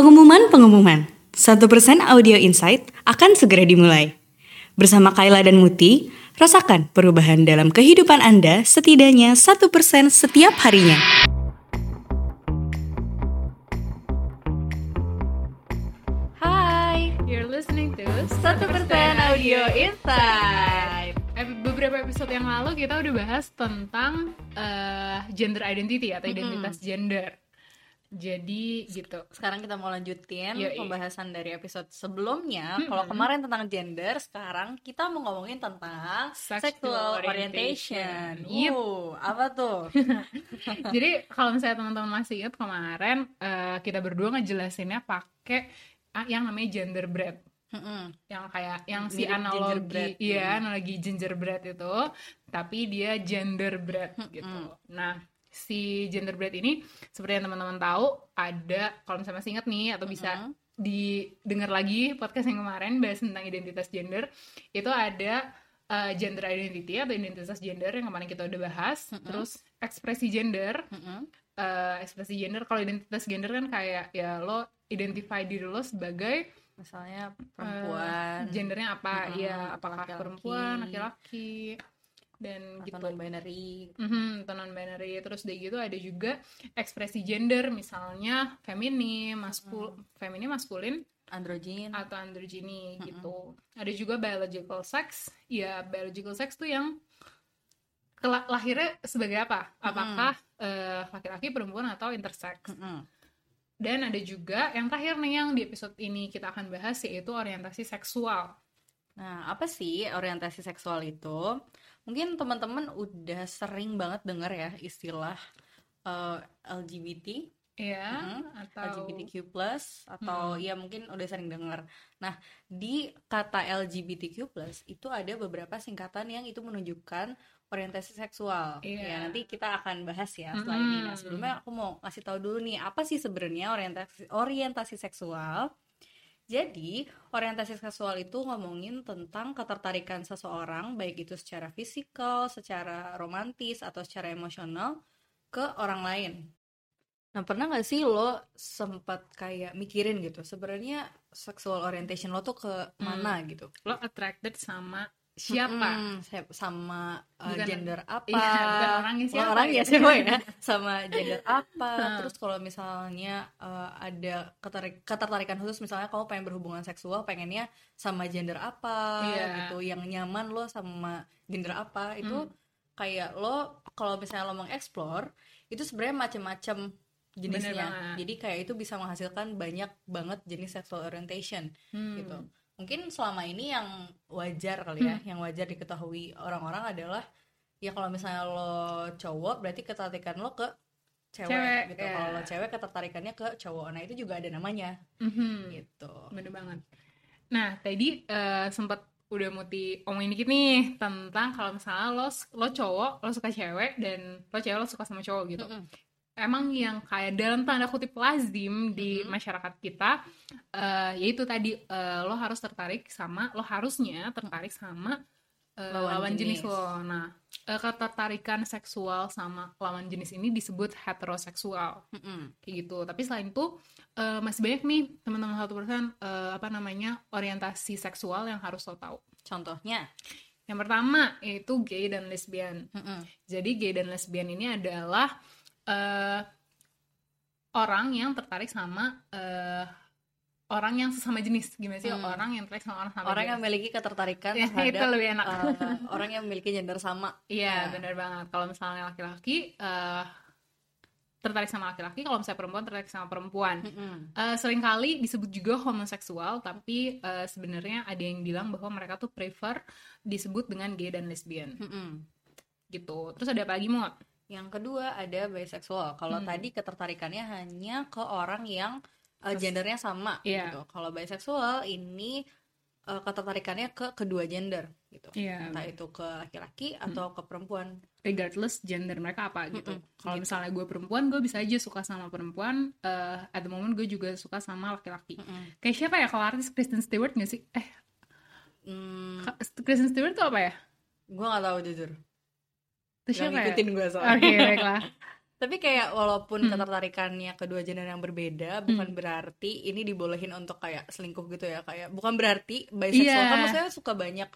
Pengumuman-pengumuman. 1% Audio Insight akan segera dimulai. Bersama Kayla dan Muti, rasakan perubahan dalam kehidupan Anda setidaknya 1% setiap harinya. Hai, you're listening to 1% Audio Insight. Ep- Beberapa episode yang lalu kita udah bahas tentang eh, gender identity atau identitas gender. Jadi gitu. Sekarang kita mau lanjutin Yoi. pembahasan dari episode sebelumnya. Kalau kemarin tentang gender, sekarang kita mau ngomongin tentang Sexual sexual orientation. orientation. Yep. Uh, apa tuh? Jadi kalau misalnya teman-teman masih ingat kemarin eh, kita berdua ngejelasinnya pakai ah, yang namanya gender bread. Mm-mm. yang kayak yang si Mirip analogi iya analogi gingerbread itu tapi dia gender bread gitu nah si gender bread ini seperti yang teman-teman tahu ada kalau misalnya masih ingat nih atau bisa didengar lagi podcast yang kemarin bahas tentang identitas gender itu ada uh, gender identity atau identitas gender yang kemarin kita udah bahas. Terus ekspresi gender. Mm-mm. uh, ekspresi gender kalau identitas gender kan kayak ya lo identify diri lo sebagai Misalnya perempuan, Eh, gendernya apa? Mm-mm, ya apakah laki-laki. perempuan laki-laki dan atau gitu. non-binary. Mhm, atau non binary terus dari gitu ada juga ekspresi gender misalnya feminim maskul feminim maskulin androgyn. atau androgyny gitu. Ada juga biological sex. Ya biological sex tuh yang lahirnya sebagai apa? Apakah eh, laki-laki perempuan atau intersex? Mm-mm. dan ada juga yang terakhir nih yang di episode ini kita akan bahas yaitu orientasi seksual Nah, apa sih orientasi seksual itu? Mungkin teman-teman udah sering banget dengar ya istilah eh, LGBT ya Mm-mm. atau LGBTQ+ atau ya mungkin udah sering dengar. Nah, di kata LGBTQ+ itu ada beberapa singkatan yang itu menunjukkan orientasi seksual. Iya. Ya, nanti kita akan bahas ya setelah ini. Nah, sebelumnya aku mau ngasih tahu dulu nih apa sih sebenarnya orientasi orientasi seksual. Jadi, orientasi seksual itu ngomongin tentang ketertarikan seseorang baik itu secara fisikal, secara romantis atau secara emosional ke orang lain. Nah, pernah nggak sih lo sempat kayak mikirin gitu, sebenarnya sexual orientation lo tuh ke mana gitu? lo attracted sama siapa se- sama uh, Bukan- gender apa? iya, bukan orangnya siapa orangnya ya. siapa ya? Sama gender apa? Hmm. Terus kalau misalnya uh, ada keterik- ketertarikan khusus, misalnya kalau pengen berhubungan seksual, pengennya sama gender apa Iya. gitu, yang nyaman lo sama gender apa? Hmm. Itu kayak lo kalau misalnya lo mengeksplor, itu sebenarnya macam-macam jenisnya. Jadi kayak itu bisa menghasilkan banyak banget jenis sexual orientation Hmm. gitu. Mungkin selama ini yang wajar kali ya, yang wajar diketahui orang-orang adalah ya kalau misalnya lo cowok berarti ketertarikan lo ke cewek, Cewek, gitu. ya. Kalau lo cewek ketertarikannya ke cowok. Nah, itu juga ada namanya Mhm. gitu. bener banget nah tadi eh, sempat udah muti omongin dikit nih tentang kalau misalnya lo lo cowok lo suka cewek dan lo cewek lo suka sama cowok gitu Mm-mm. Emang yang kayak dalam tanda kutip lazim di masyarakat kita eh, yaitu tadi eh, lo harus tertarik sama lo harusnya tertarik sama eh, Lawan lawan, jenis. jenis. lo nah eh, ketertarikan seksual sama lawan jenis ini disebut heteroseksual Mm-mm. kayak gitu tapi selain itu eh, masih banyak nih teman-teman satu persen eh, apa namanya orientasi seksual yang harus lo tahu Contohnya, yang pertama yaitu gay dan lesbian Mm-mm. jadi gay dan lesbian ini adalah eh, orang yang tertarik sama eh, orang yang sesama jenis gimana sih Hmm. orang yang tertarik sama orang sama orang yang jenis memiliki ketertarikan Ya, itu terhadap lebih enak eh, orang yang memiliki gender sama. Iya, Ya. benar banget. Kalau misalnya laki-laki tertarik sama laki-laki, kalau misalnya perempuan tertarik sama perempuan. Mm-mm. Eh, sering kali disebut juga homoseksual, tapi eh, sebenarnya ada yang bilang bahwa mereka tuh prefer disebut dengan gay dan lesbian Mm-mm. gitu. Terus ada apa lagi mau? Yang kedua ada bisexual. Kalau Hmm. tadi ketertarikannya hanya ke orang yang uh, gendernya sama Iya. gitu. Kalau bisexual ini uh, ketertarikannya ke kedua gender gitu. Iya. Entah itu ke laki-laki atau ke perempuan. Regardless gender mereka apa gitu. Mm-mm, Kalau gitu. misalnya gue perempuan, gue bisa aja suka sama perempuan. eh at the moment gue juga suka sama laki-laki. Mm-mm. Kayak siapa ya kalau artis Kristen Stewart gak sih? Eh, Hmm, Ka- Kristen Stewart tuh apa ya? gue nggak tahu jujur. Itu Gak siapa ya? ngikutin gue Oke, soalnya. baiklah. tapi kayak walaupun ketertarikannya kedua gender yang berbeda bukan Hmm. berarti ini dibolehin untuk kayak selingkuh gitu ya kayak bukan berarti bisexual Iya. kan maksudnya suka banyak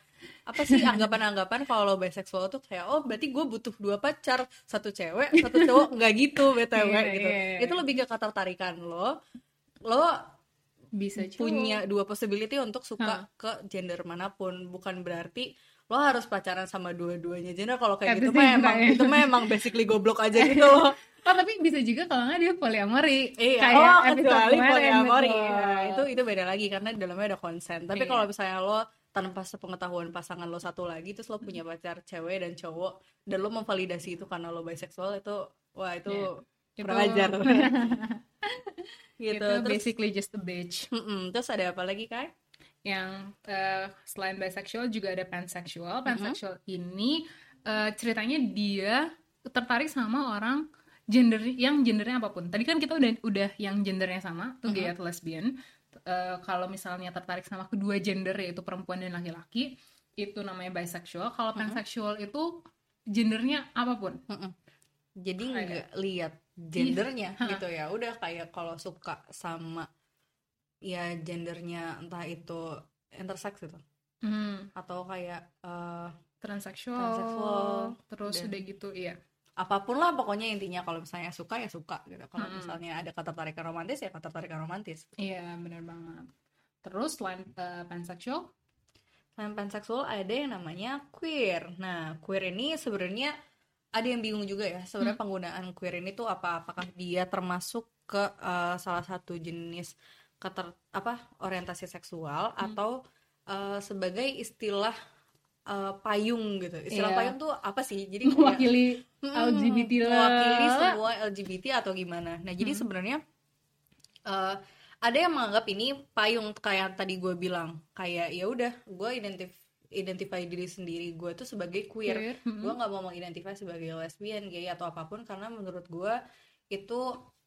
apa sih anggapan-anggapan kalau bisexual tuh kayak oh berarti gue butuh dua pacar satu cewek satu cowok nggak gitu btw Iya, gitu iya, iya. itu lebih ke ketertarikan lo lo bisa cowok. punya dua possibility untuk suka ke gender mana pun bukan berarti lo harus pacaran sama dua-duanya gender kalau kayak At gitu mah emang time. itu mah emang basically goblok aja gitu loh Oh tapi bisa juga kalau nggak dia polyamory. Iya, Kayak oh kecuali betul. Nah, itu itu beda lagi karena di dalamnya ada konsen. Tapi Iya. kalau misalnya lo tanpa sepengetahuan pasangan lo satu lagi terus lo punya pacar cewek dan cowok dan lo memvalidasi itu karena lo bisexual itu wah itu kurang Itu- ajar. gitu. Itu Terus basically just a bitch. mm-mm. terus ada apa lagi Kai? Yang eh, selain bisexual juga ada pansexual. Mm-hmm. Pansexual ini eh, ceritanya dia tertarik sama orang gender yang gendernya apa pun. Tadi kan kita udah udah yang gendernya sama, tuh gay Mm-hmm. atau lesbian. Eh, kalau misalnya tertarik sama kedua gender yaitu perempuan dan laki-laki, itu namanya bisexual. Kalau Mm-hmm. pansexual itu gendernya apa pun. Jadi Kayak- nggak lihat gendernya gitu ya. Udah kayak kalau suka sama ya gendernya entah itu intersex gitu. Hmm, atau kayak eh, transseksual, Transseksual, terus dan- udah gitu, iya. apa pun lah pokoknya intinya kalau misalnya suka ya suka gitu. Kalau Mm-mm. misalnya ada ketertarikan romantis ya ketertarikan romantis. Iya, benar banget. Terus selain eh, pansexual, selain panseksual ada yang namanya queer. Nah queer ini sebenarnya ada yang bingung juga ya sebenarnya penggunaan queer ini tuh apa? Apakah dia termasuk ke eh, salah satu jenis keter apa orientasi seksual atau eh, sebagai istilah eh, payung gitu istilah Iya. payung tuh apa sih jadi mewakili Hmm, LGBT lah. mewakili semua LGBT atau gimana nah jadi Hmm. sebenarnya eh, ada yang menganggap ini payung kayak tadi gue bilang kayak ya udah gue identif identify diri sendiri gue tuh sebagai queer, Queer, hmm. gue nggak mau mengidentifikasi sebagai lesbian gay atau apa pun karena menurut gue itu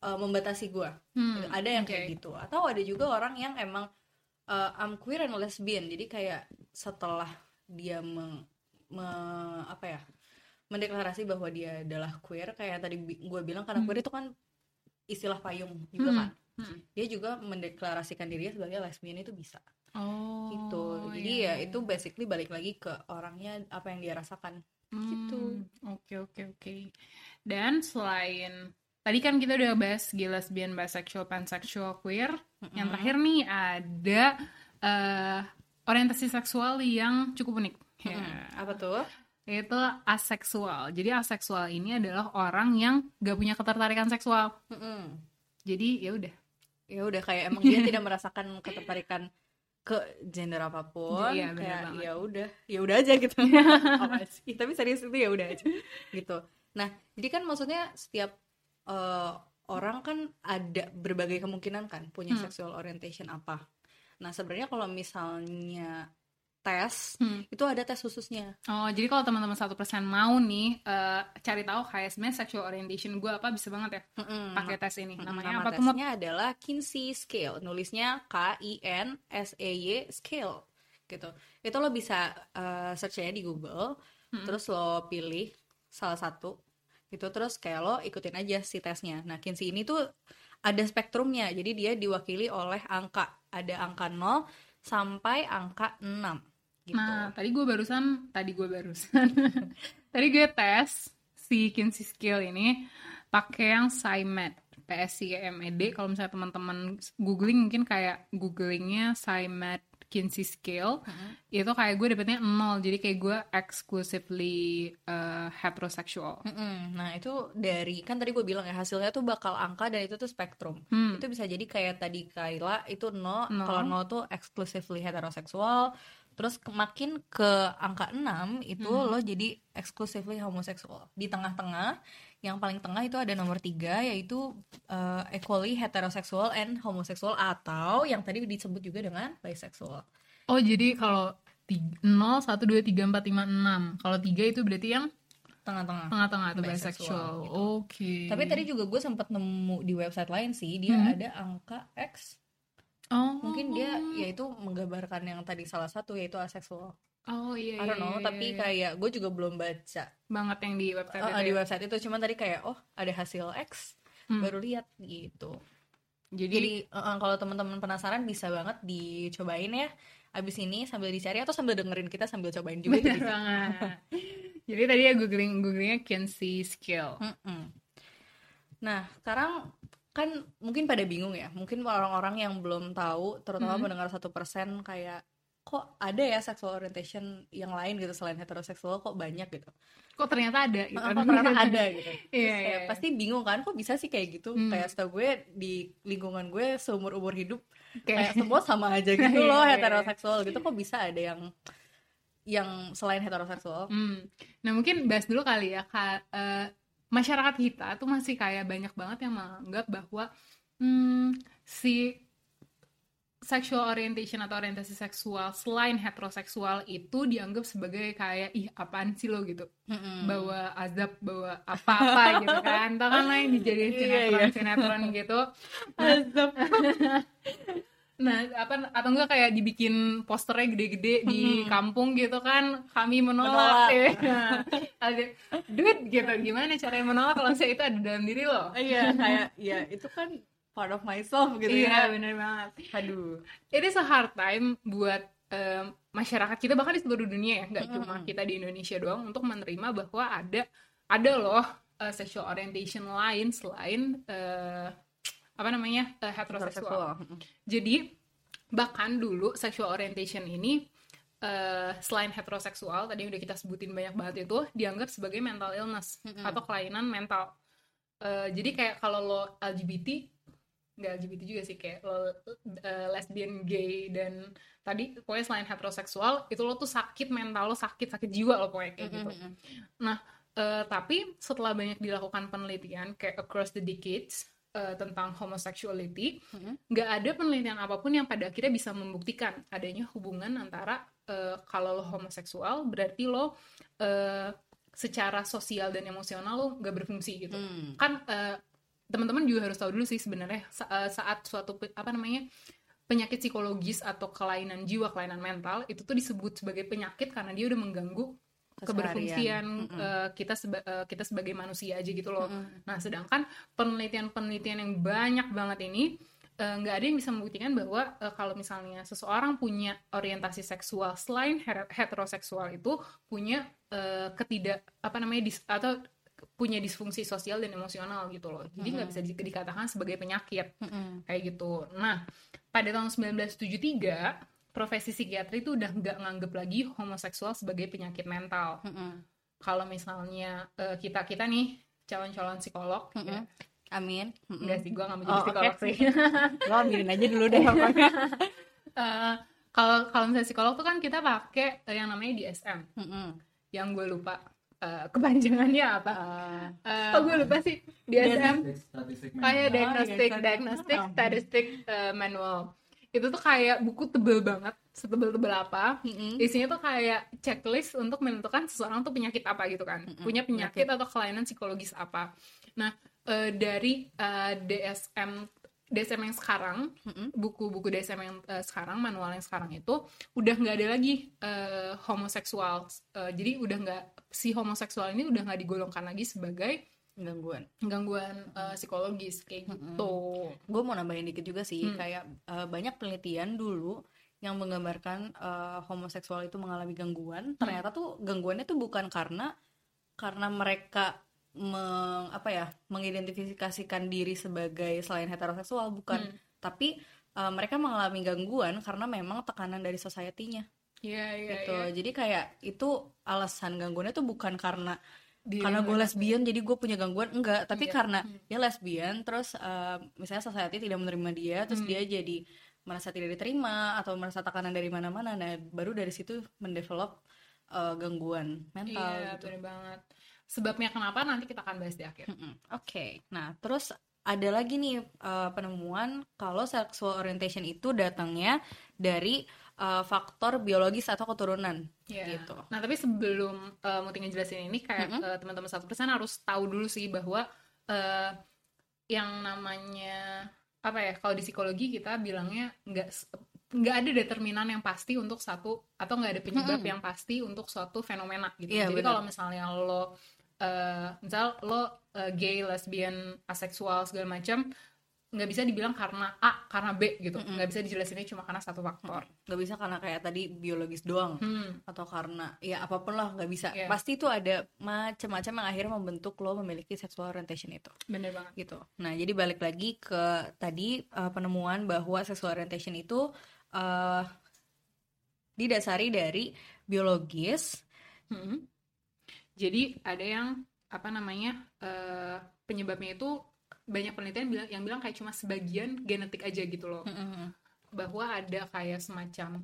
eh, membatasi gue Hmm, Gitu. ada yang oke. kayak gitu atau ada juga orang yang emang uh, I'm queer and lesbian jadi kayak setelah dia meng, me- apa ya mendeklarasi bahwa dia adalah queer kayak tadi gue bilang karena Hmm. queer itu kan istilah payung juga Hmm, kan hmm. dia juga mendeklarasikan dirinya sebagai lesbian itu bisa Oh, gitu jadi iya, ya iya. itu basically balik lagi ke orangnya apa yang dia rasakan gitu. Hmm, Oke, oke, oke. Dan selain tadi kan kita udah bahas gay, lesbian, bisexual, pansexual, queer. Yang terakhir nih ada eh, orientasi seksual yang cukup unik. Ya. Mm-mm. apa tuh Itu aseksual. Jadi aseksual ini adalah orang yang gak punya ketertarikan seksual. Mm-mm. Jadi ya udah. ya udah kayak emang dia tidak merasakan ketertarikan ke gender apa pun Iya, bener kayak ya udah ya udah aja gitu sih tapi serius itu ya udah aja gitu nah jadi kan maksudnya setiap eh, orang kan ada berbagai kemungkinan kan punya Hmm. sexual orientation apa nah sebenarnya kalau misalnya tes Hmm. itu ada tes khususnya Oh, jadi kalau teman-teman satu persen mau nih eh, cari tahu kayak sebenarnya sexual orientation gue apa bisa banget ya Mm-mm. pakai tes ini. Mm-mm, Namanya nama apa tuh? Tesnya adalah Kinsey Scale nulisnya K I N S E Y Scale gitu itu lo bisa uh, search aja di Google terus lo pilih salah satu gitu terus kayak lo ikutin aja si tesnya. Nah Kinsey ini tuh ada spektrumnya jadi dia diwakili oleh angka ada angka 0 sampai angka 6 gitu. Nah, tadi gue barusan, tadi gue barusan, tadi gue tes si Kinsey Scale ini pakai yang SciMed, PSCMED. Kalau misalnya teman-teman googling mungkin kayak googlingnya SciMed Kinsey Scale, itu kayak gue dapetnya nol. Jadi kayak gue exclusively uh, heterosexual. Mm-mm. Nah itu dari kan tadi gue bilang ya hasilnya tuh bakal angka dan itu tuh spektrum. Hmm. Itu bisa jadi kayak tadi Kayla itu no, No. kalau no tuh exclusively heteroseksual. Terus ke- makin ke angka 6 itu Hmm. lo jadi exclusively homoseksual. Di tengah-tengah yang paling tengah itu ada nomor tiga yaitu uh, equally heterosexual and homosexual atau yang tadi disebut juga dengan bisexual. Oh, jadi kalau 0, 1, 2, 3, 4, 5, 6. Kalau 3 itu berarti yang Tengah-tengah. tengah-tengah atau Bisexual, bisexual. gitu. Oke. Tapi tadi juga gue sempat nemu di website lain sih dia Hmm. ada angka X oh. mungkin dia yaitu menggambarkan yang tadi salah satu yaitu aseksual oh iya I don't know iya, tapi iya. kayak gue juga belum baca banget yang di website uh, itu di ya. website itu cuman tadi kayak oh ada hasil X Hmm. baru lihat gitu jadi, jadi uh, kalau teman-teman penasaran bisa banget dicobain ya abis ini sambil dicari atau sambil dengerin kita sambil cobain juga bener jadi banget jadi tadi ya googling googlingnya Kinsey skill Mm-mm. Nah, sekarang kan mungkin pada bingung ya. Mungkin orang-orang yang belum tahu, terutama Mhm. pendengar satu persen kayak kok ada ya sexual orientation yang lain gitu selain heteroseksual kok banyak gitu. kok ternyata ada gitu Kok ternyata ada gitu. Terus Iya, kayak iya. pasti bingung kan kok bisa sih kayak gitu. Hmm. Kayak setahu gue di lingkungan gue seumur umur hidup Kayak- kayak semua sama aja gitu Iya, loh iya, iya. heteroseksual gitu kok bisa ada yang yang selain heteroseksual. Hmm. Nah mungkin bahas dulu kali ya Kak, eh, masyarakat kita tuh masih kayak banyak banget yang menganggap bahwa hmm, si sexual orientation atau orientasi seksual selain heteroseksual itu dianggap sebagai kayak ih apaan sih lo gitu Mm-mm. bawa azab bawa apa-apa gitu kan tau kan yang dijadiin Iya, sinetron iya. sinetron gitu Azab. Nah, apa atau enggak kayak dibikin posternya gede-gede di kampung gitu kan, kami menolak. Menolak. Iya. Ada duit gitu. Gimana caranya menolak kalau misalnya itu ada dalam diri lo? Iya, kayak ya itu kan part of myself gitu iya, ya. bener banget. Aduh. It is a hard time buat em, masyarakat kita bahkan di seluruh dunia ya, nggak cuma kita di Indonesia doang untuk menerima bahwa ada ada loh eh, sexual orientation lain selain eh, apa namanya eh, heteroseksual. Heteroseksual. Jadi bahkan dulu sexual orientation ini eh, selain heteroseksual tadi yang udah kita sebutin banyak banget itu dianggap sebagai mental illness Mm-mm. atau kelainan mental. Eh, jadi kayak kalau lo LGBT nggak LGBT juga sih kayak lo eh, lesbian, gay dan tadi pokoknya selain heteroseksual itu lo tuh sakit mental lo sakit sakit jiwa lo pokoknya kayak gitu. Mm-mm. Eh, tapi setelah banyak dilakukan penelitian kayak across the decades eh, tentang homosexuality, Mhm. nggak ada penelitian apa pun yang pada akhirnya bisa membuktikan adanya hubungan antara eh, kalau lo homoseksual berarti lo eh, secara sosial dan emosional lo nggak berfungsi gitu. Hmm. Kan eh, teman-teman juga harus tahu dulu sih sebenarnya eh, saat suatu apa namanya penyakit psikologis atau kelainan jiwa, kelainan mental itu tuh disebut sebagai penyakit karena dia udah mengganggu keberfungsian Mm-mm. eh, kita seba- eh, kita sebagai manusia aja gitu loh. Mm-mm. Nah, sedangkan penelitian-penelitian yang banyak banget ini nggak ada yang bisa membuktikan bahwa eh, kalau misalnya seseorang punya orientasi seksual selain heteroseksual itu punya eh, ketidak apa namanya dis, atau punya disfungsi sosial dan emosional gitu loh. Jadi nggak bisa di- dikatakan sebagai penyakit Mm-mm. kayak gitu. Nah, pada tahun 1973 profesi psikiatri itu udah nggak nganggep lagi homoseksual sebagai penyakit mental. Mm-mm. Kalau misalnya eh, kita kita nih calon-calon psikolog, ya, Mm-mm. Amin. Enggak sih, gue nggak mau jadi Oh, psikolog sih. Lo ambilin aja dulu deh pokoknya. Eh, Kalau kalau misalnya psikolog tuh kan kita pakai eh, yang namanya DSM, Mm-mm. yang gue lupa eh, kepanjangannya apa. Uh, Eh, oh gue lupa sih? DSM. statistik kayak Oh, diagnostic iya, diagnostic oh. statistic uh, manual. Itu tuh kayak buku tebel banget setebel-tebel apa. Mm-mm. isinya tuh kayak checklist untuk menentukan seseorang tuh penyakit apa gitu kan. Mm-mm, punya penyakit atau kelainan psikologis apa. Nah eh, dari eh, DSM DSM yang sekarang buku-buku DSM yang eh, sekarang manual yang sekarang itu udah nggak ada lagi eh, homoseksual Eh, jadi udah nggak si homoseksual ini udah nggak digolongkan lagi sebagai gangguan. gangguan eh, psikologis kayak gitu. Gue mau nambahin dikit juga sih, Hmm. kayak uh, banyak penelitian dulu yang menggambarkan uh, homoseksual itu mengalami gangguan. Ternyata tuh gangguannya tuh bukan karena karena mereka meng, apa ya mengidentifikasikan diri sebagai selain heteroseksual bukan, Hmm. tapi uh, mereka mengalami gangguan karena memang tekanan dari society-nya Iya iya. gitu. iya. Jadi kayak itu alasan gangguannya tuh bukan karena Diri karena gue lesbian jadi gue punya gangguan enggak tapi Iya. karena Hmm. dia lesbian terus eh, misalnya society tidak menerima dia terus Hmm. dia jadi merasa tidak diterima atau merasa tekanan dari mana-mana nah baru dari situ mendevelop eh, gangguan mental Iya gitu bener banget. Sebabnya kenapa nanti kita akan bahas di akhir. Oke nah terus ada lagi nih eh, penemuan kalau sexual orientation itu datangnya dari eh, faktor biologis atau keturunan Iya. gitu Nah tapi sebelum uh, Muti ngejelasin ini kayak Mm-mm. eh, teman-teman satu persen harus tahu dulu sih bahwa eh, yang namanya apa ya kalau di psikologi kita bilangnya nggak nggak ada determinan yang pasti untuk satu atau nggak ada penyebab yang pasti untuk suatu fenomena gitu. Iya, Jadi kalau misalnya lo eh misal lo eh, gay, lesbian, aseksual segala macam nggak bisa dibilang karena A, karena B gitu. Nggak bisa dijelasinnya cuma karena satu faktor. nggak bisa karena kayak tadi biologis doang Hmm. atau karena ya apa pun lah nggak bisa Iya. pasti itu ada macam-macam yang akhirnya membentuk lo memiliki sexual orientation itu Bener banget. gitu nah jadi balik lagi ke tadi uh, penemuan bahwa sexual orientation itu uh, didasari dari biologis Hmm. Jadi ada yang apa namanya eh, penyebabnya itu banyak penelitian bilang yang bilang kayak cuma sebagian genetik aja gitu loh. Bahwa ada kayak semacam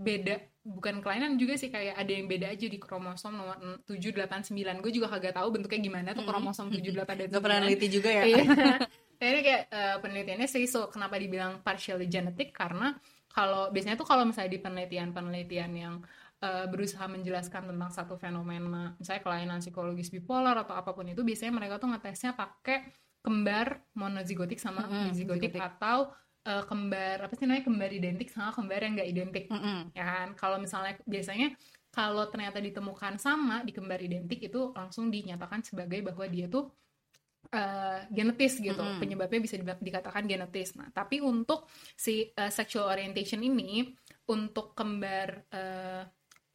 beda bukan kelainan juga sih kayak ada yang beda aja di kromosom nomor 7 8 9. Gue juga kagak tahu bentuknya gimana tuh kromosom 7 8 dan 9. nggak pernah neliti juga ya Iya. Ini kayak eh, penelitiannya sih so kenapa dibilang partially genetic karena kalau biasanya tuh kalau misalnya di penelitian-penelitian yang eh, berusaha menjelaskan tentang satu fenomena misalnya kelainan psikologis bipolar atau apa pun itu biasanya mereka tuh ngetesnya pakai kembar monozigotik sama Mm-mm, dizigotik zigotik. atau eh, kembar apa sih namanya kembar identik sama kembar yang gak identik Mm-mm. ya kan kalau misalnya biasanya kalau ternyata ditemukan sama di kembar identik itu langsung dinyatakan sebagai bahwa dia tuh eh, genetis gitu Mm-mm. penyebabnya bisa di- dikatakan genetis nah tapi untuk si eh, sexual orientation ini untuk kembar eh,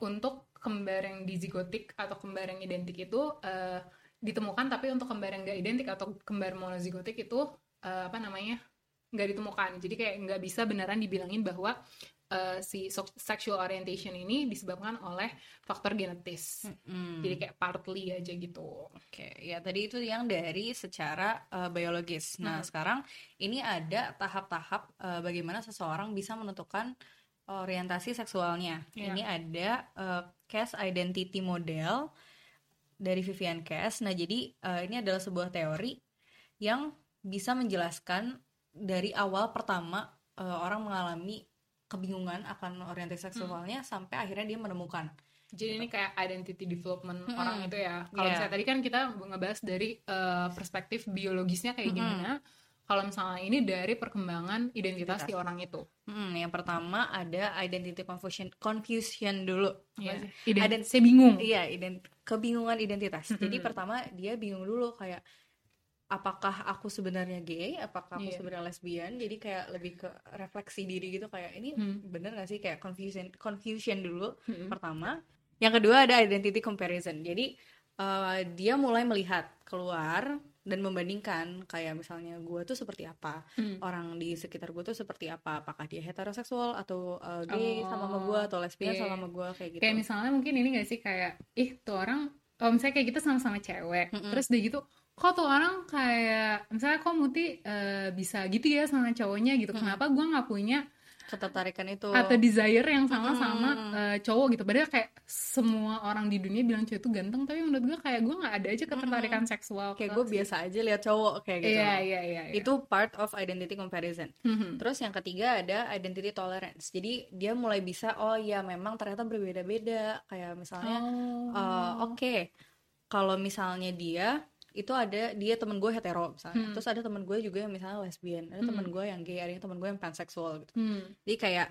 untuk kembar yang dizigotik atau kembar yang identik itu eh, ditemukan tapi untuk kembar yang gak identik atau kembar monozigotik itu eh, apa namanya nggak ditemukan jadi kayak nggak bisa beneran dibilangin bahwa eh, si sexual orientation ini disebabkan oleh faktor genetis Mm. jadi kayak partly aja gitu Oke, ya tadi itu yang dari secara uh, biologis. Nah, Hmm. sekarang ini ada tahap-tahap uh, bagaimana seseorang bisa menentukan orientasi seksualnya. Iya. Ini ada uh, Cass Identity Model dari Vivian Cass. Nah, jadi uh, ini adalah sebuah teori yang bisa menjelaskan dari awal pertama uh, orang mengalami kebingungan akan orientasi seksualnya sampai akhirnya dia menemukan. jadi ini kayak identity development Mm-mm. orang itu ya kalau Iya. misalnya tadi kan kita ngebahas dari eh, perspektif biologisnya kayak Mm-mm. gimana kalau misalnya ini dari perkembangan identitas si orang itu Hmm, yang pertama ada identity confusion confusion dulu. Iya. sih? Ident- saya bingung Iya, ident kebingungan identitas. Jadi Mm-mm. pertama dia bingung dulu kayak apakah aku sebenarnya gay, apakah aku Iya. sebenarnya lesbian. Jadi kayak lebih ke refleksi diri gitu kayak ini Hmm. bener gak sih kayak confusion confusion dulu Mm-mm. pertama. Yang kedua ada identity comparison. Jadi eh, dia mulai melihat keluar dan membandingkan kayak misalnya gue tuh seperti apa Hmm. orang di sekitar gue tuh seperti apa apakah dia heteroseksual atau uh, gay Oh, sama sama gue atau lesbian iya. sama sama gue kayak gitu kayak misalnya mungkin ini gak sih kayak ih tuh orang oh misalnya kayak kita sama-sama cewek Mm-mm. terus dia gitu kok tuh orang kayak misalnya kok Muti eh, bisa gitu ya sama cowoknya gitu kenapa gua nggak punya ketertarikan itu atau desire yang sama sama Mm-mm. eh, cowok gitu padahal kayak semua orang di dunia bilang cowok itu ganteng tapi menurut gue kayak gue nggak ada aja ketertarikan seksual kayak gue biasa aja lihat cowok kayak gitu iya iya iya iya. itu part of identity comparison Mhm. terus yang ketiga ada identity tolerance jadi dia mulai bisa oh ya memang ternyata berbeda-beda kayak misalnya Oh. eh, oke kalau misalnya dia itu ada dia temen gue hetero misalnya Hmm. terus ada temen gue juga yang misalnya lesbian ada temen gue yang gay ada yang temen gue yang panseksual gitu Hmm. Jadi kayak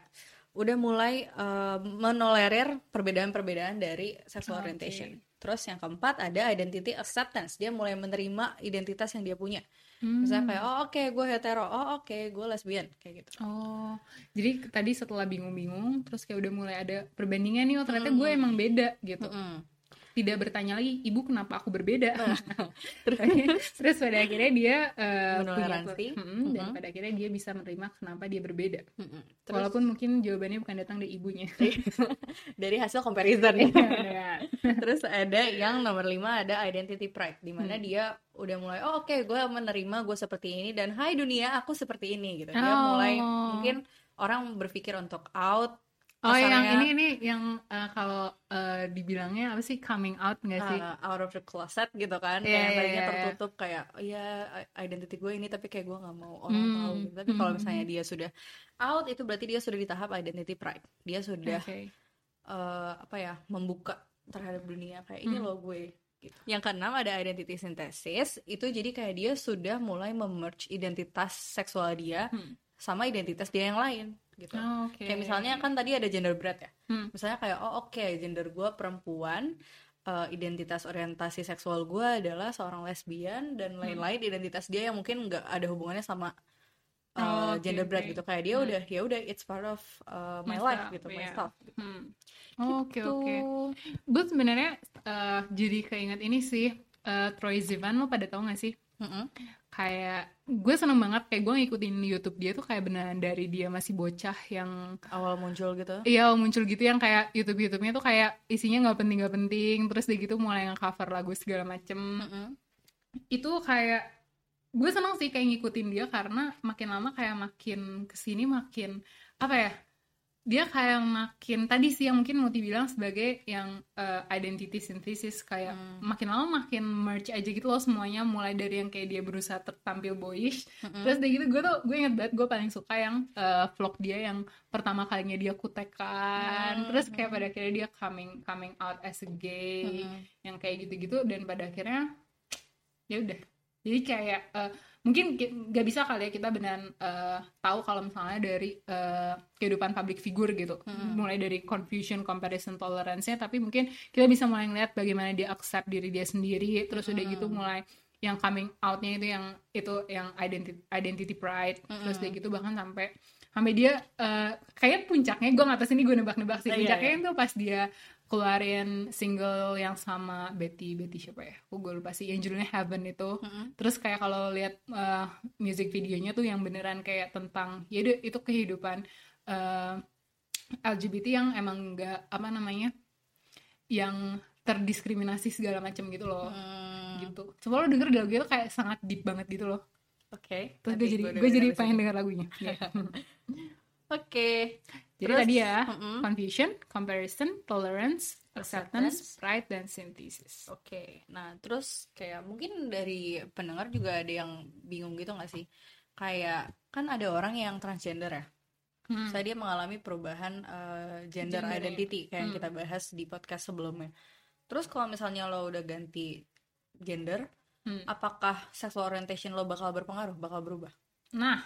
udah mulai uh, menolerir perbedaan-perbedaan dari sexual Oke. orientation. Terus yang keempat ada identity acceptance. Dia mulai menerima identitas yang dia punya. Hmm. Misalnya kayak oh oke gue hetero, oh oke gue lesbian kayak gitu. Oh, jadi tadi setelah bingung-bingung, terus kayak udah mulai ada perbandingan nih, oh ternyata gue emang beda gitu. Mm-mm. Tidak bertanya lagi, ibu kenapa aku berbeda? Terus terus pada akhirnya dia eh, punya Menoleransi. Mm-mm, dan Mhm. pada akhirnya dia bisa menerima kenapa dia berbeda. Mm-mm. Terus Walaupun mungkin jawabannya bukan datang dari ibunya. dari hasil comparison ya. Terus ada yang nomor lima ada identity pride, di mana Hmm. dia udah mulai oh oke gue menerima gue seperti ini dan hai dunia aku seperti ini gitu. Dia Oh. mulai mungkin orang berpikir untuk out. Oh, yang ini ini yang eh, kalau eh, dibilangnya apa sih coming out nggak sih? uh, out of the closet gitu kan Iya, kayak iya, tadinya iya. tertutup kayak oh ya identity gue ini tapi kayak gue nggak mau orang Hmm, tahu gitu. tapi kalau hmm, misalnya dia sudah out itu berarti dia sudah di tahap identity pride dia sudah Oke. eh, apa ya membuka terhadap dunia kayak ini Hmm. loh gue gitu. yang keenam ada identity synthesis itu jadi kayak dia sudah mulai memerge identitas seksual dia Hmm. sama identitas dia yang lain gitu Oh, Oke. kayak misalnya kan tadi ada gender bread ya Hmm. misalnya kayak oh oke gender gue perempuan eh, identitas orientasi seksual gue adalah seorang lesbian dan lain-lain identitas dia yang mungkin nggak ada hubungannya sama eh, Oh, oke, gender bread oke. gitu kayak dia udah ya udah it's part of uh, my My life stuff, gitu my yeah. stuff Hmm. Oke Gitu. oke. Gue sebenarnya eh, jadi keinget ini sih eh, Troy Sivan lo pada tau gak sih? Mm-mm. Kayak gue seneng banget kayak gue ngikutin YouTube dia tuh kayak beneran dari dia masih bocah yang awal muncul gitu Iya muncul gitu yang kayak YouTube YouTube-nya tuh kayak isinya nggak penting nggak penting terus dia gitu mulai nge-cover lagu segala macem Mm-mm. itu kayak gue seneng sih kayak ngikutin dia karena makin lama kayak makin ke sini makin apa ya dia kayak makin tadi sih yang mungkin Muti bilang sebagai yang uh, identity synthesis kayak makin lama makin merge aja gitu loh semuanya mulai dari yang kayak dia berusaha tertampil boyish. Terus dari gitu gue tuh gue inget banget gue paling suka yang uh, vlog dia yang pertama kalinya dia kutekan terus kayak pada akhirnya dia coming coming out as a gay yang kayak gitu-gitu dan pada akhirnya ya udah jadi kayak eh, mungkin ki- nggak bisa kali ya kita beneran eh, tahu kalau misalnya dari eh, kehidupan public figure gitu. Mulai dari confusion comparison tolerance-nya tapi mungkin kita bisa mulai ngeliat bagaimana dia accept diri dia sendiri terus udah gitu mulai yang coming out-nya itu yang itu yang identity identity pride terus dia gitu bahkan sampai sampai dia eh, kayak puncaknya gue nggak tahu sini gue nebak-nebak sih Iya, puncaknya iya. itu pas dia keluarin single yang sama Betty Betty siapa ya? Aku gue lupa sih yang judulnya Heaven itu. Terus kayak kalau lihat uh, music videonya tuh yang beneran kayak tentang ya itu kehidupan uh, LGBT yang emang nggak apa namanya yang terdiskriminasi segala macam gitu loh. Hmm, Gitu. Coba lo denger lagu itu kayak sangat deep banget gitu loh. oke Terus nanti gue jadi gue jadi pengen denger lagunya. Oke Jadi Terus, tadi ya, mm-mm. confusion, comparison, tolerance, acceptance, pride, dan synthesis. Oke, nah terus kayak mungkin dari pendengar juga ada yang bingung gitu nggak sih? Kayak kan ada orang yang transgender ya, Hmm. saya dia mengalami perubahan eh, gender Gender, ya. identity kayak yang Hmm. kita bahas di podcast sebelumnya. Terus kalau misalnya lo udah ganti gender, Hmm. apakah sexual orientation lo bakal berpengaruh, bakal berubah? Nah,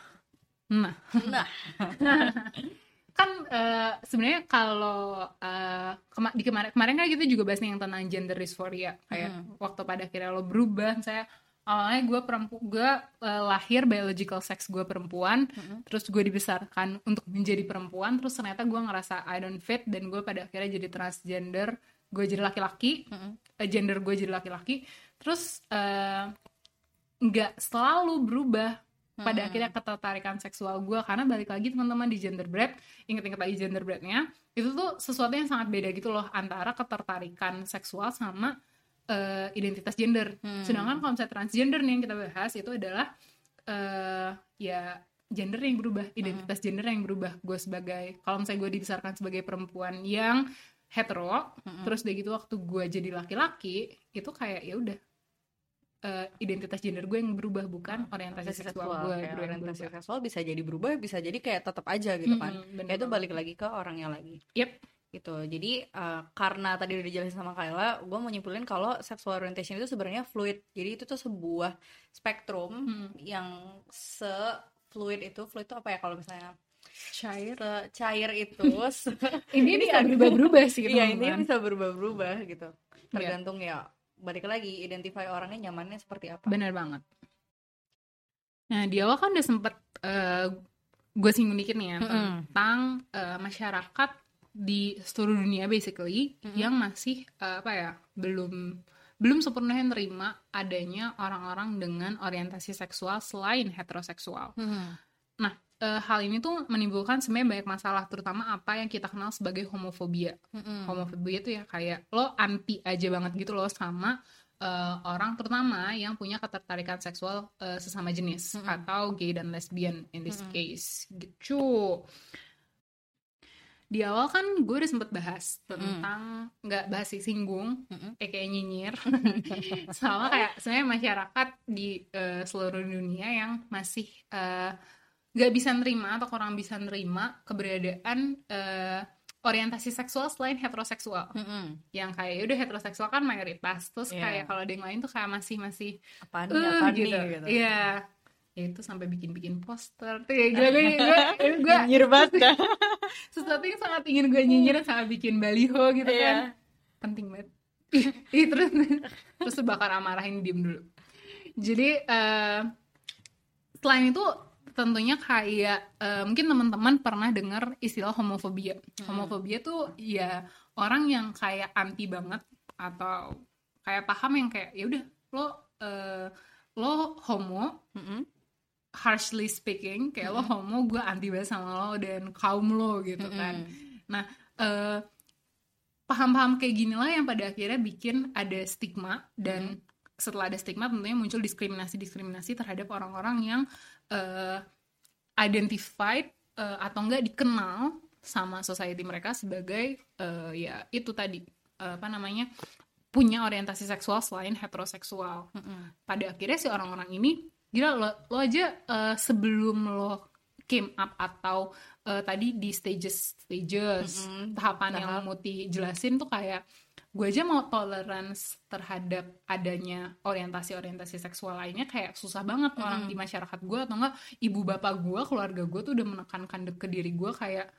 nah, Nah, kan eh, sebenarnya kalau eh, kema- di kemarin kemarin kan kita juga bahas nih yang tentang gender dysphoria. Kayak waktu pada akhirnya lo berubah saya awalnya gue perempuan gue lahir biological sex gue perempuan terus gue dibesarkan untuk menjadi perempuan terus ternyata gue ngerasa I don't fit dan gue pada akhirnya jadi transgender gue jadi laki-laki eh, gender gue jadi laki-laki. Terus nggak selalu berubah pada akhirnya ketertarikan seksual gue karena balik lagi teman-teman di gender bread inget-inget lagi gender breadnya itu tuh sesuatu yang sangat beda gitu loh antara ketertarikan seksual sama eh, identitas gender. Sedangkan kalau misalnya transgender nih yang kita bahas itu adalah eh, ya gender yang berubah identitas gender yang berubah. Gue sebagai kalau misalnya gue dibesarkan sebagai perempuan yang hetero terus udah gitu waktu gue jadi laki-laki itu kayak ya udah eh, identitas gender gue yang berubah bukan orientasi seksual gue kayak orientasi berubah. seksual bisa jadi berubah, bisa jadi kayak tetap aja gitu kan. Mm-mm, bener Kayak itu balik lagi ke orangnya lagi. Yep. gitu jadi eh, karena tadi udah dijelasin sama Kayla gue mau nyimpulin kalau sexual orientation itu sebenarnya fluid jadi itu tuh sebuah spektrum Hmm. yang se fluid itu fluid itu apa ya kalau misalnya cair se cair itu se- ini bisa aduh. berubah-berubah sih iya teman-teman. ini bisa berubah-berubah gitu tergantung ya balik lagi identify orangnya nyamannya seperti apa Bener banget. Nah, di awal kan udah sempet gue singgung dikit nih ya Mm-mm. tentang eh, masyarakat di seluruh dunia basically yang masih eh, apa ya belum belum sepenuhnya nerima adanya orang-orang dengan orientasi seksual selain heteroseksual. Hmm. Nah, eh, hal ini tuh menimbulkan sebenarnya banyak masalah, terutama apa yang kita kenal sebagai homofobia. Mm-mm. Homofobia itu ya kayak lo anti aja banget gitu loh sama eh, orang terutama yang punya ketertarikan seksual eh, sesama jenis atau gay dan lesbian in this case gitu. Di awal kan gue udah sempet bahas tentang nggak bahas sih singgung, eh kayak nyinyir, sama kayak sebenarnya masyarakat di eh, seluruh dunia yang masih eh, nggak bisa nerima atau kurang bisa nerima keberadaan eh, orientasi seksual selain heteroseksual. Mm-mm. yang kayak udah heteroseksual kan mayoritas. Terus Iya. kayak kalau ada yang lain tuh kayak masih masih apaan nih "Eh," apaan gitu. gitu. Iya. Ya itu sampai bikin-bikin poster. Tuh ya gue gue gue gue Nyinyir banget dah. sesuatu yang sangat ingin gue nyinyir sama bikin baliho gitu Iya. kan. Penting banget. Ih, terus terus tuh bakal marahin diem dulu. Jadi eh, selain itu tentunya kayak eh, mungkin teman-teman pernah dengar istilah homofobia. Homofobia tuh ya orang yang kayak anti banget atau kayak paham yang kayak ya udah lo eh, lo homo Mm-mm. harshly speaking kayak lo homo gue anti banget sama lo dan kaum lo gitu kan. Nah eh, paham-paham kayak gini lah yang pada akhirnya bikin ada stigma dan setelah ada stigma tentunya muncul diskriminasi-diskriminasi terhadap orang-orang yang eh, identified eh, atau enggak dikenal sama society mereka sebagai eh, ya itu tadi eh, apa namanya punya orientasi seksual selain heteroseksual pada akhirnya si orang-orang ini gila lo, lo aja eh, sebelum lo came up atau eh, tadi di stages stages Mm-mm. tahapan yang Tahap. Muti jelasin tuh kayak gue aja mau tolerance terhadap adanya orientasi-orientasi seksual lainnya kayak susah banget orang di masyarakat gue atau enggak ibu bapak gue keluarga gue tuh udah menekankan ke diri gue kayak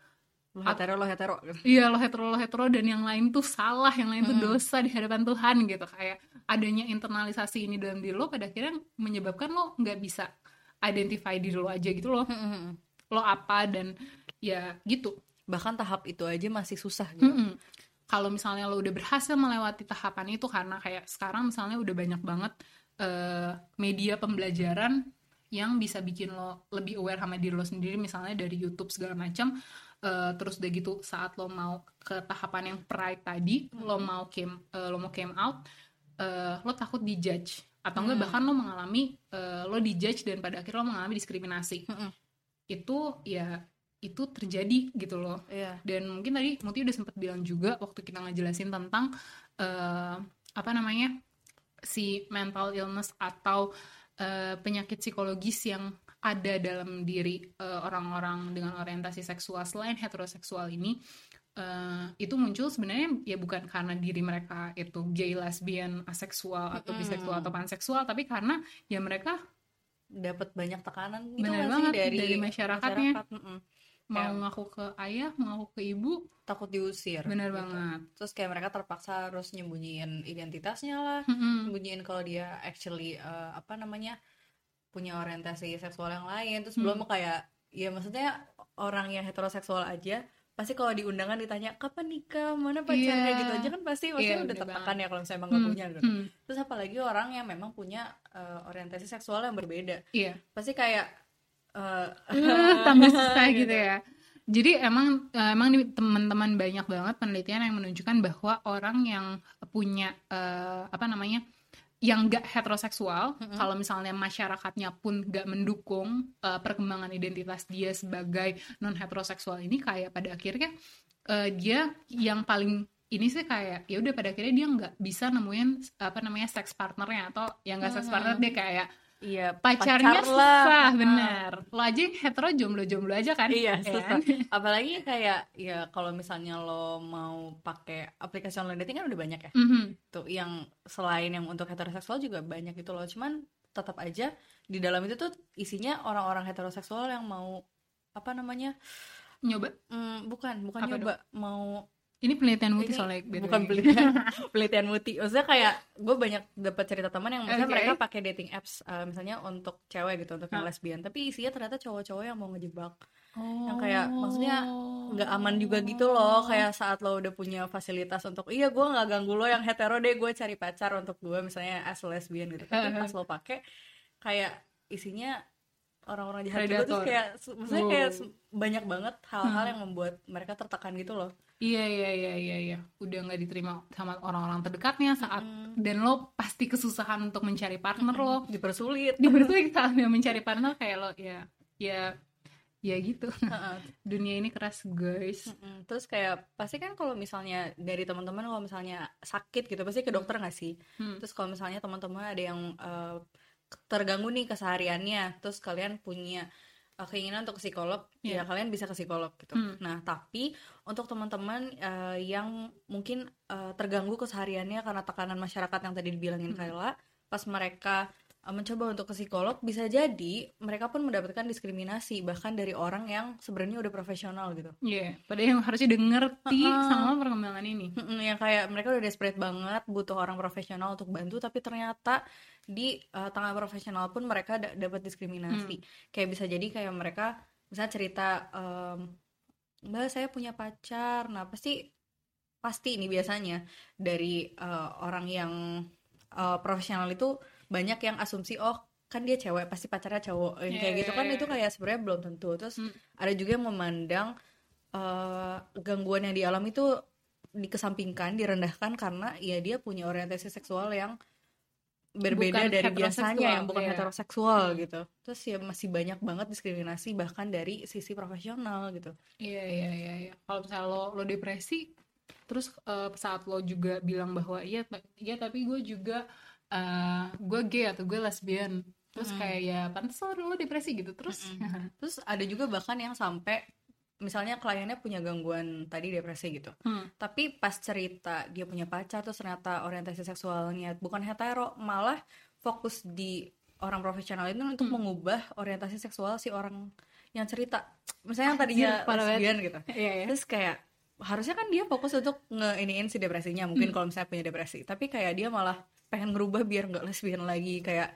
Lo hetero lo hetero. Iya lo hetero lo hetero dan yang lain tuh salah, yang lain tuh dosa di hadapan Tuhan gitu kayak adanya internalisasi ini dalam diri lo pada akhirnya menyebabkan lo nggak bisa identify diri lo aja gitu loh, lo apa dan ya gitu. Bahkan tahap itu aja masih susah gitu. Mm-mm. Kalau misalnya lo udah berhasil melewati tahapan itu karena kayak sekarang misalnya udah banyak banget eh, media pembelajaran yang bisa bikin lo lebih aware sama diri lo sendiri misalnya dari YouTube segala macam Eh, terus udah gitu saat lo mau ke tahapan yang pride tadi lo mau came eh, lo mau came out eh, lo takut dijudge. Atau enggak bahkan lo mengalami eh, lo dijudge dan pada akhirnya lo mengalami diskriminasi. Mm-mm. itu ya itu terjadi gitu loh Iya. dan mungkin tadi Muti udah sempat bilang juga waktu kita ngejelasin tentang eh, apa namanya si mental illness atau eh, penyakit psikologis yang ada dalam diri eh, orang-orang dengan orientasi seksual selain heteroseksual ini eh, itu muncul sebenarnya ya bukan karena diri mereka itu gay, lesbian, aseksual atau Mm-mm. biseksual atau panseksual tapi karena ya mereka Dapat banyak tekanan gitu Bener nggak sih banget, dari, dari masyarakatnya. masyarakat. Mm-mm. Mau Kayak- ngaku ke ayah, mau ngaku ke ibu, Takut diusir. bener gitu. banget. Terus kayak mereka terpaksa harus nyembunyiin identitasnya lah. Mm-mm. Sembunyiin kalau dia actually eh, apa namanya punya orientasi seksual yang lain terus belum kayak ya maksudnya orang yang heteroseksual aja pasti kalau di undangan ditanya kapan nikah mana pacarnya Iya. gitu aja kan pasti maksudnya Iya, udah tertekan ya kalau misalnya emang Hmm, punya gitu hmm, terus apalagi orang yang memang punya eh, orientasi seksual yang berbeda Iya. pasti kayak Uh, tambah susah gitu. ya. Jadi emang eh, emang teman-teman banyak banget penelitian yang menunjukkan bahwa orang yang punya eh, apa namanya yang gak heteroseksual, kalau misalnya masyarakatnya pun gak mendukung eh, perkembangan identitas dia sebagai non heteroseksual ini, kayak pada akhirnya eh, dia yang paling ini sih kayak ya udah pada akhirnya dia nggak bisa nemuin apa namanya seks partnernya atau yang gak seks partner dia kayak iya pacarnya pacar lah. susah Ah. bener lo aja yang hetero jomblo jomblo aja kan Iya, Ya susah. kan? Apalagi kayak ya kalau misalnya lo mau pakai aplikasi online dating kan udah banyak ya. Mhm. Tuh yang selain yang untuk heteroseksual juga banyak gitu loh. Cuman tetap aja di dalam itu tuh isinya orang-orang heteroseksual yang mau apa namanya? nyoba Hmm, bukan, bukan Apa nyoba, mau ini penelitian Muti ini soalnya the bukan penelitian penelitian muti. Maksudnya kayak gue banyak dapat cerita teman yang misalnya Oke. mereka pakai dating apps eh, misalnya untuk cewek gitu, untuk yang lesbian, tapi isinya ternyata cowok-cowok yang mau ngejebak. oh. Yang kayak, maksudnya nggak aman juga gitu loh kayak saat lo udah punya fasilitas untuk iya gue nggak ganggu lo yang hetero deh gue cari pacar untuk gue misalnya as lesbian gitu tapi pas lo pakai kayak isinya orang-orang jahat juga terus Predator. kayak su- maksudnya kayak Wow. su- banyak banget hal-hal yang membuat mereka tertekan gitu loh iya iya iya iya iya udah nggak diterima sama orang-orang terdekatnya saat Mm. dan lo pasti kesusahan untuk mencari partner lo dipersulit dibersulit saat dia mencari partner kayak lo ya ya ya gitu dunia ini keras guys Mm-mm. terus kayak pasti kan kalau misalnya dari teman-teman kalau misalnya sakit gitu pasti ke dokter nggak sih Hmm. terus kalau misalnya teman-teman ada yang eh, terganggu nih kesehariannya terus kalian punya eh, keinginan untuk ke psikolog ya Iya. kalian bisa ke psikolog gitu Hmm. nah tapi untuk teman-teman eh, yang mungkin eh, terganggu kesehariannya karena tekanan masyarakat yang tadi dibilangin Hmm. Kayla pas mereka uh, mencoba untuk ke psikolog bisa jadi mereka pun mendapatkan diskriminasi bahkan dari orang yang sebenarnya udah profesional gitu Iya, padahal yang harusnya udah ngerti Uh-uh. sama perkembangan ini. Yang kayak mereka udah desperate banget butuh orang profesional untuk bantu tapi ternyata di uh, tangan profesional pun mereka da- dapat diskriminasi kayak bisa jadi kayak mereka misalnya cerita em, mbak saya punya pacar nah pasti pasti ini biasanya dari uh, orang yang uh, profesional itu banyak yang asumsi oh kan dia cewek pasti pacarnya cowok Yang kayak Iya, gitu iya, kan iya. itu kayak sebenarnya belum tentu terus Hmm. ada juga yang memandang eh, gangguan yang dialami itu dikesampingkan direndahkan karena ya dia punya orientasi seksual yang berbeda Bukan dari biasanya yang bukan iya. heteroseksual gitu terus ya masih banyak banget diskriminasi bahkan dari sisi profesional gitu Iya, iya, iya, iya. Kalau misalnya lo, lo depresi, terus eh, saat lo juga bilang bahwa iya, iya tapi gue juga eh, gue gay atau gue lesbian, terus kayak ya pantas lo, depresi gitu, terus terus ada juga bahkan yang sampai misalnya kliennya punya gangguan tadi depresi gitu. Hmm. tapi pas cerita dia punya pacar terus ternyata orientasi seksualnya bukan hetero malah fokus di orang profesional itu untuk Hmm. mengubah orientasi seksual si orang yang cerita. Misalnya yang tadinya lesbian gitu. Iya, iya. terus kayak harusnya kan dia fokus untuk ngeiniin si depresinya mungkin Hmm. kalau misalnya punya depresi. Tapi kayak dia malah pengen ngerubah biar nggak lesbian lagi kayak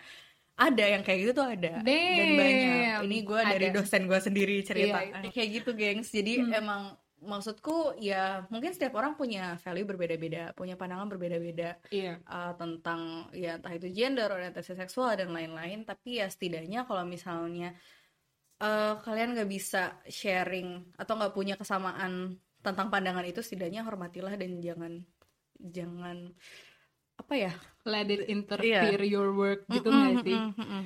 ada yang kayak gitu tuh ada dan Damn. banyak ini gue dari dosen gue sendiri cerita Iya, itu. kayak gitu gengs jadi Hmm. emang maksudku ya mungkin setiap orang punya value berbeda-beda punya pandangan berbeda-beda Iya. uh, tentang ya entah itu gender orientasi seksual dan lain-lain tapi ya setidaknya kalau misalnya uh, kalian nggak bisa sharing atau nggak punya kesamaan tentang pandangan itu setidaknya hormatilah dan jangan jangan apa ya Let it interfere your work gitu nggak sih? mm-mm, mm-mm.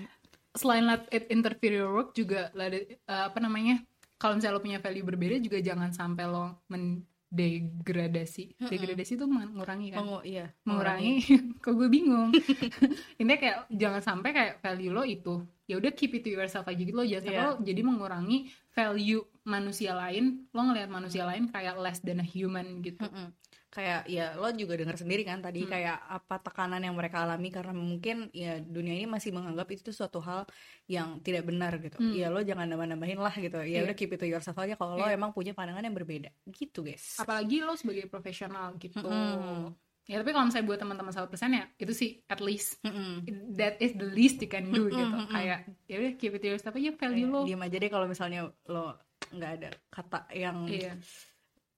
Selain let it interfere your work juga let it, eh, apa namanya? Kalau misalnya lo punya value berbeda juga jangan sampai lo mendegradasi. Degradasi itu mengurangi kan? Mengu- iya mengurangi kok gue bingung ini kayak jangan sampai kayak value lo itu ya udah keep it to yourself aja gitu lo jangan sampai Iya. lo jadi mengurangi value manusia lain lo ngelihat manusia lain kayak less than a human gitu Mm-mm. Kayak ya lo juga dengar sendiri kan tadi Hmm. kayak apa tekanan yang mereka alami karena mungkin ya dunia ini masih menganggap itu suatu hal yang tidak benar gitu Hmm. ya lo jangan nambah-nambahin lah gitu ya Iya. udah keep it to yourself aja kalau lo Iya. emang punya pandangan yang berbeda gitu guys apalagi lo sebagai profesional gitu Mm-mm. ya tapi kalau misalnya buat teman-teman 100% ya itu sih at least Mm-mm. that is the least you can do Mm-mm, gitu mm-mm. kayak ya udah keep it to yourself aja value lo diam aja deh kalau misalnya lo nggak ada kata yang iya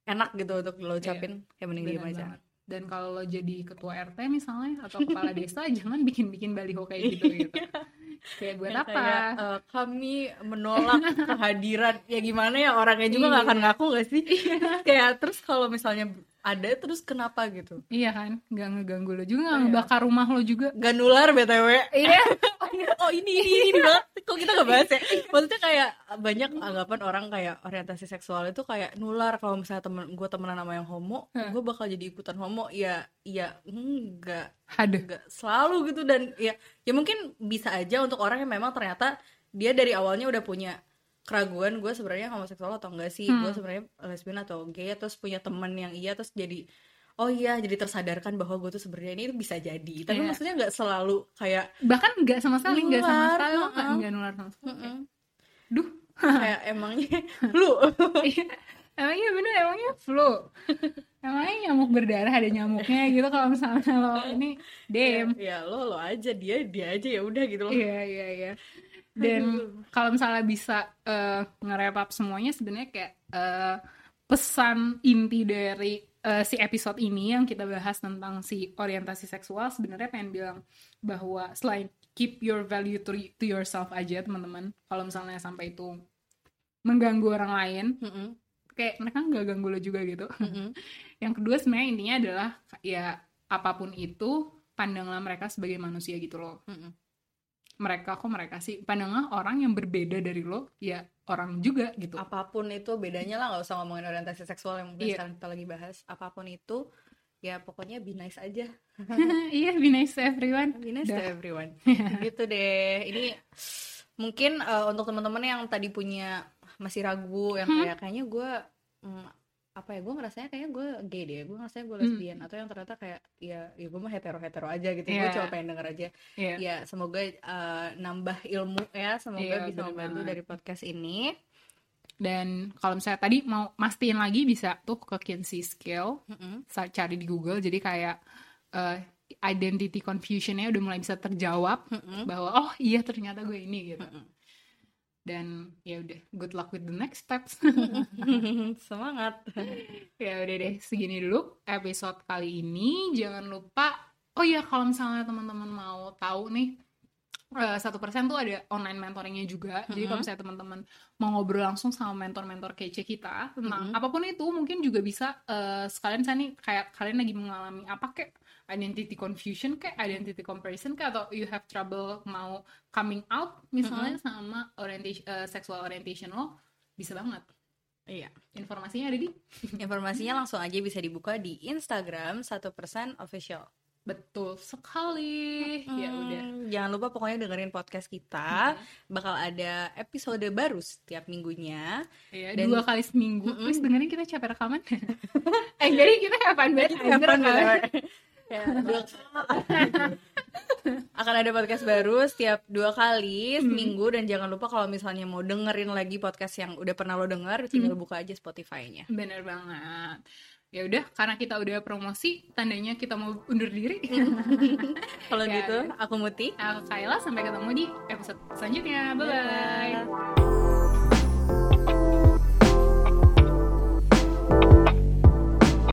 enak gitu untuk lo ucapin. Kayak mending benar diam aja. banget. dan kalau lo jadi ketua RT misalnya atau kepala desa jangan bikin-bikin baliho kayak gitu gitu. Kayak buat Yang apa? kayak, eh, kami menolak kehadiran. Ya gimana ya orangnya juga nggak Iya. akan ngaku gak sih? Kayak terus kalau misalnya ada terus kenapa gitu? Iya kan, nggak ngeganggu lo juga, nggak Iya. ngebakar rumah lo juga. gak nular btw Iya. oh, iya, oh ini ini ini, ini banget kok kita gak bahas ya maksudnya kayak banyak anggapan orang kayak orientasi seksual itu kayak nular kalau misalnya temen gue temenan sama yang homo Hah. gue bakal jadi ikutan homo ya ya enggak Haduh. nggak selalu gitu dan ya ya mungkin bisa aja untuk orang yang memang ternyata dia dari awalnya udah punya keraguan gue sebenarnya homoseksual atau enggak sih Hmm. gue sebenarnya lesbian atau gay terus punya teman yang iya terus jadi oh iya jadi tersadarkan bahwa gue tuh sebenarnya ini bisa jadi tapi Iya. maksudnya nggak selalu kayak Bahkan nggak sama sekali, nggak sama sekali, nggak uh-uh. nggak nular sama sekali. mm-mm, Duh. kayak emangnya lu Iya. Emangnya bener, emangnya flu. Emangnya nyamuk berdarah ada nyamuknya gitu kalau misalnya lo ini dem. ya lo lo aja dia dia aja ya udah gitu loh Iya iya iya. Dan kalau misalnya bisa eh, nge-wrap up semuanya sebenarnya kayak eh, pesan inti dari eh, si episode ini yang kita bahas tentang si orientasi seksual sebenarnya pengen bilang bahwa selain keep your value to, to yourself aja teman-teman. Kalau misalnya sampai itu mengganggu orang lain, Mm-mm, kayak mereka nggak ganggu lo juga gitu. mm-mm. Yang kedua sebenarnya intinya adalah ya apa pun itu pandanglah mereka sebagai manusia gitu loh Mm-mm. Mereka kok mereka sih. Pandanglah orang yang berbeda dari lo ya orang juga gitu. Apa pun itu bedanya lah nggak usah ngomongin orientasi seksual yang mungkin Iya. sekarang kita lagi bahas. Apa pun itu ya pokoknya be nice aja. Iya be nice to everyone. Be nice to Dah. everyone. Gitu deh. Ini mungkin eh, untuk teman-teman yang tadi punya masih ragu yang Hmm. kayak kayaknya gue mm, apa ya gue ngerasanya kayaknya gue gay deh gue ngerasanya gue lesbian atau yang ternyata kayak ya ya gue mah hetero hetero aja gitu gue Iya. cuma pengen denger aja Iya. ya semoga uh, nambah ilmu ya semoga Iya, bisa membantu dari podcast ini Dan kalau misalnya tadi mau mastiin lagi bisa tuh ke Kinsey Skill, Mm-mm. sa- cari di Google. Jadi kayak eh, identity confusionnya udah mulai bisa terjawab Mm-mm. bahwa oh iya ternyata gue ini gitu. Mm-mm. Dan ya udah good luck with the next steps. semangat ya udah deh segini dulu episode kali ini. Jangan lupa oh iya kalau misalnya teman-teman mau tahu nih satu persen tuh ada online mentoringnya juga. Jadi kalau misalnya teman-teman mau ngobrol langsung sama mentor-mentor kece kita tentang Mhm. apa pun itu, mungkin juga bisa eh, sekalian saya nih kayak kalian lagi mengalami apa kayak identity confusion kayak identity comparison kayak atau you have trouble mau coming out misalnya sama orientation eh, sexual orientation lo bisa banget. iya Informasinya ada di informasinya langsung aja bisa dibuka di Instagram satu persen official betul sekali. Ya udah. Hmm, jangan lupa pokoknya dengerin podcast kita bakal ada episode baru setiap minggunya Iya, Dan- dua kali seminggu. Terus dengerin kita capek rekaman. eh, jadi kita kapan banget anjir Kapan? Ya, akan ada podcast baru setiap dua kali seminggu dan jangan lupa kalau misalnya mau dengerin lagi podcast yang udah pernah lo denger tinggal buka aja Spotify-nya. Bener banget. Ya udah, karena kita udah promosi, tandanya kita mau undur diri. Kalau Ya, gitu, aku Muti. Aku Kayla, sampai ketemu di episode selanjutnya. Bye-bye.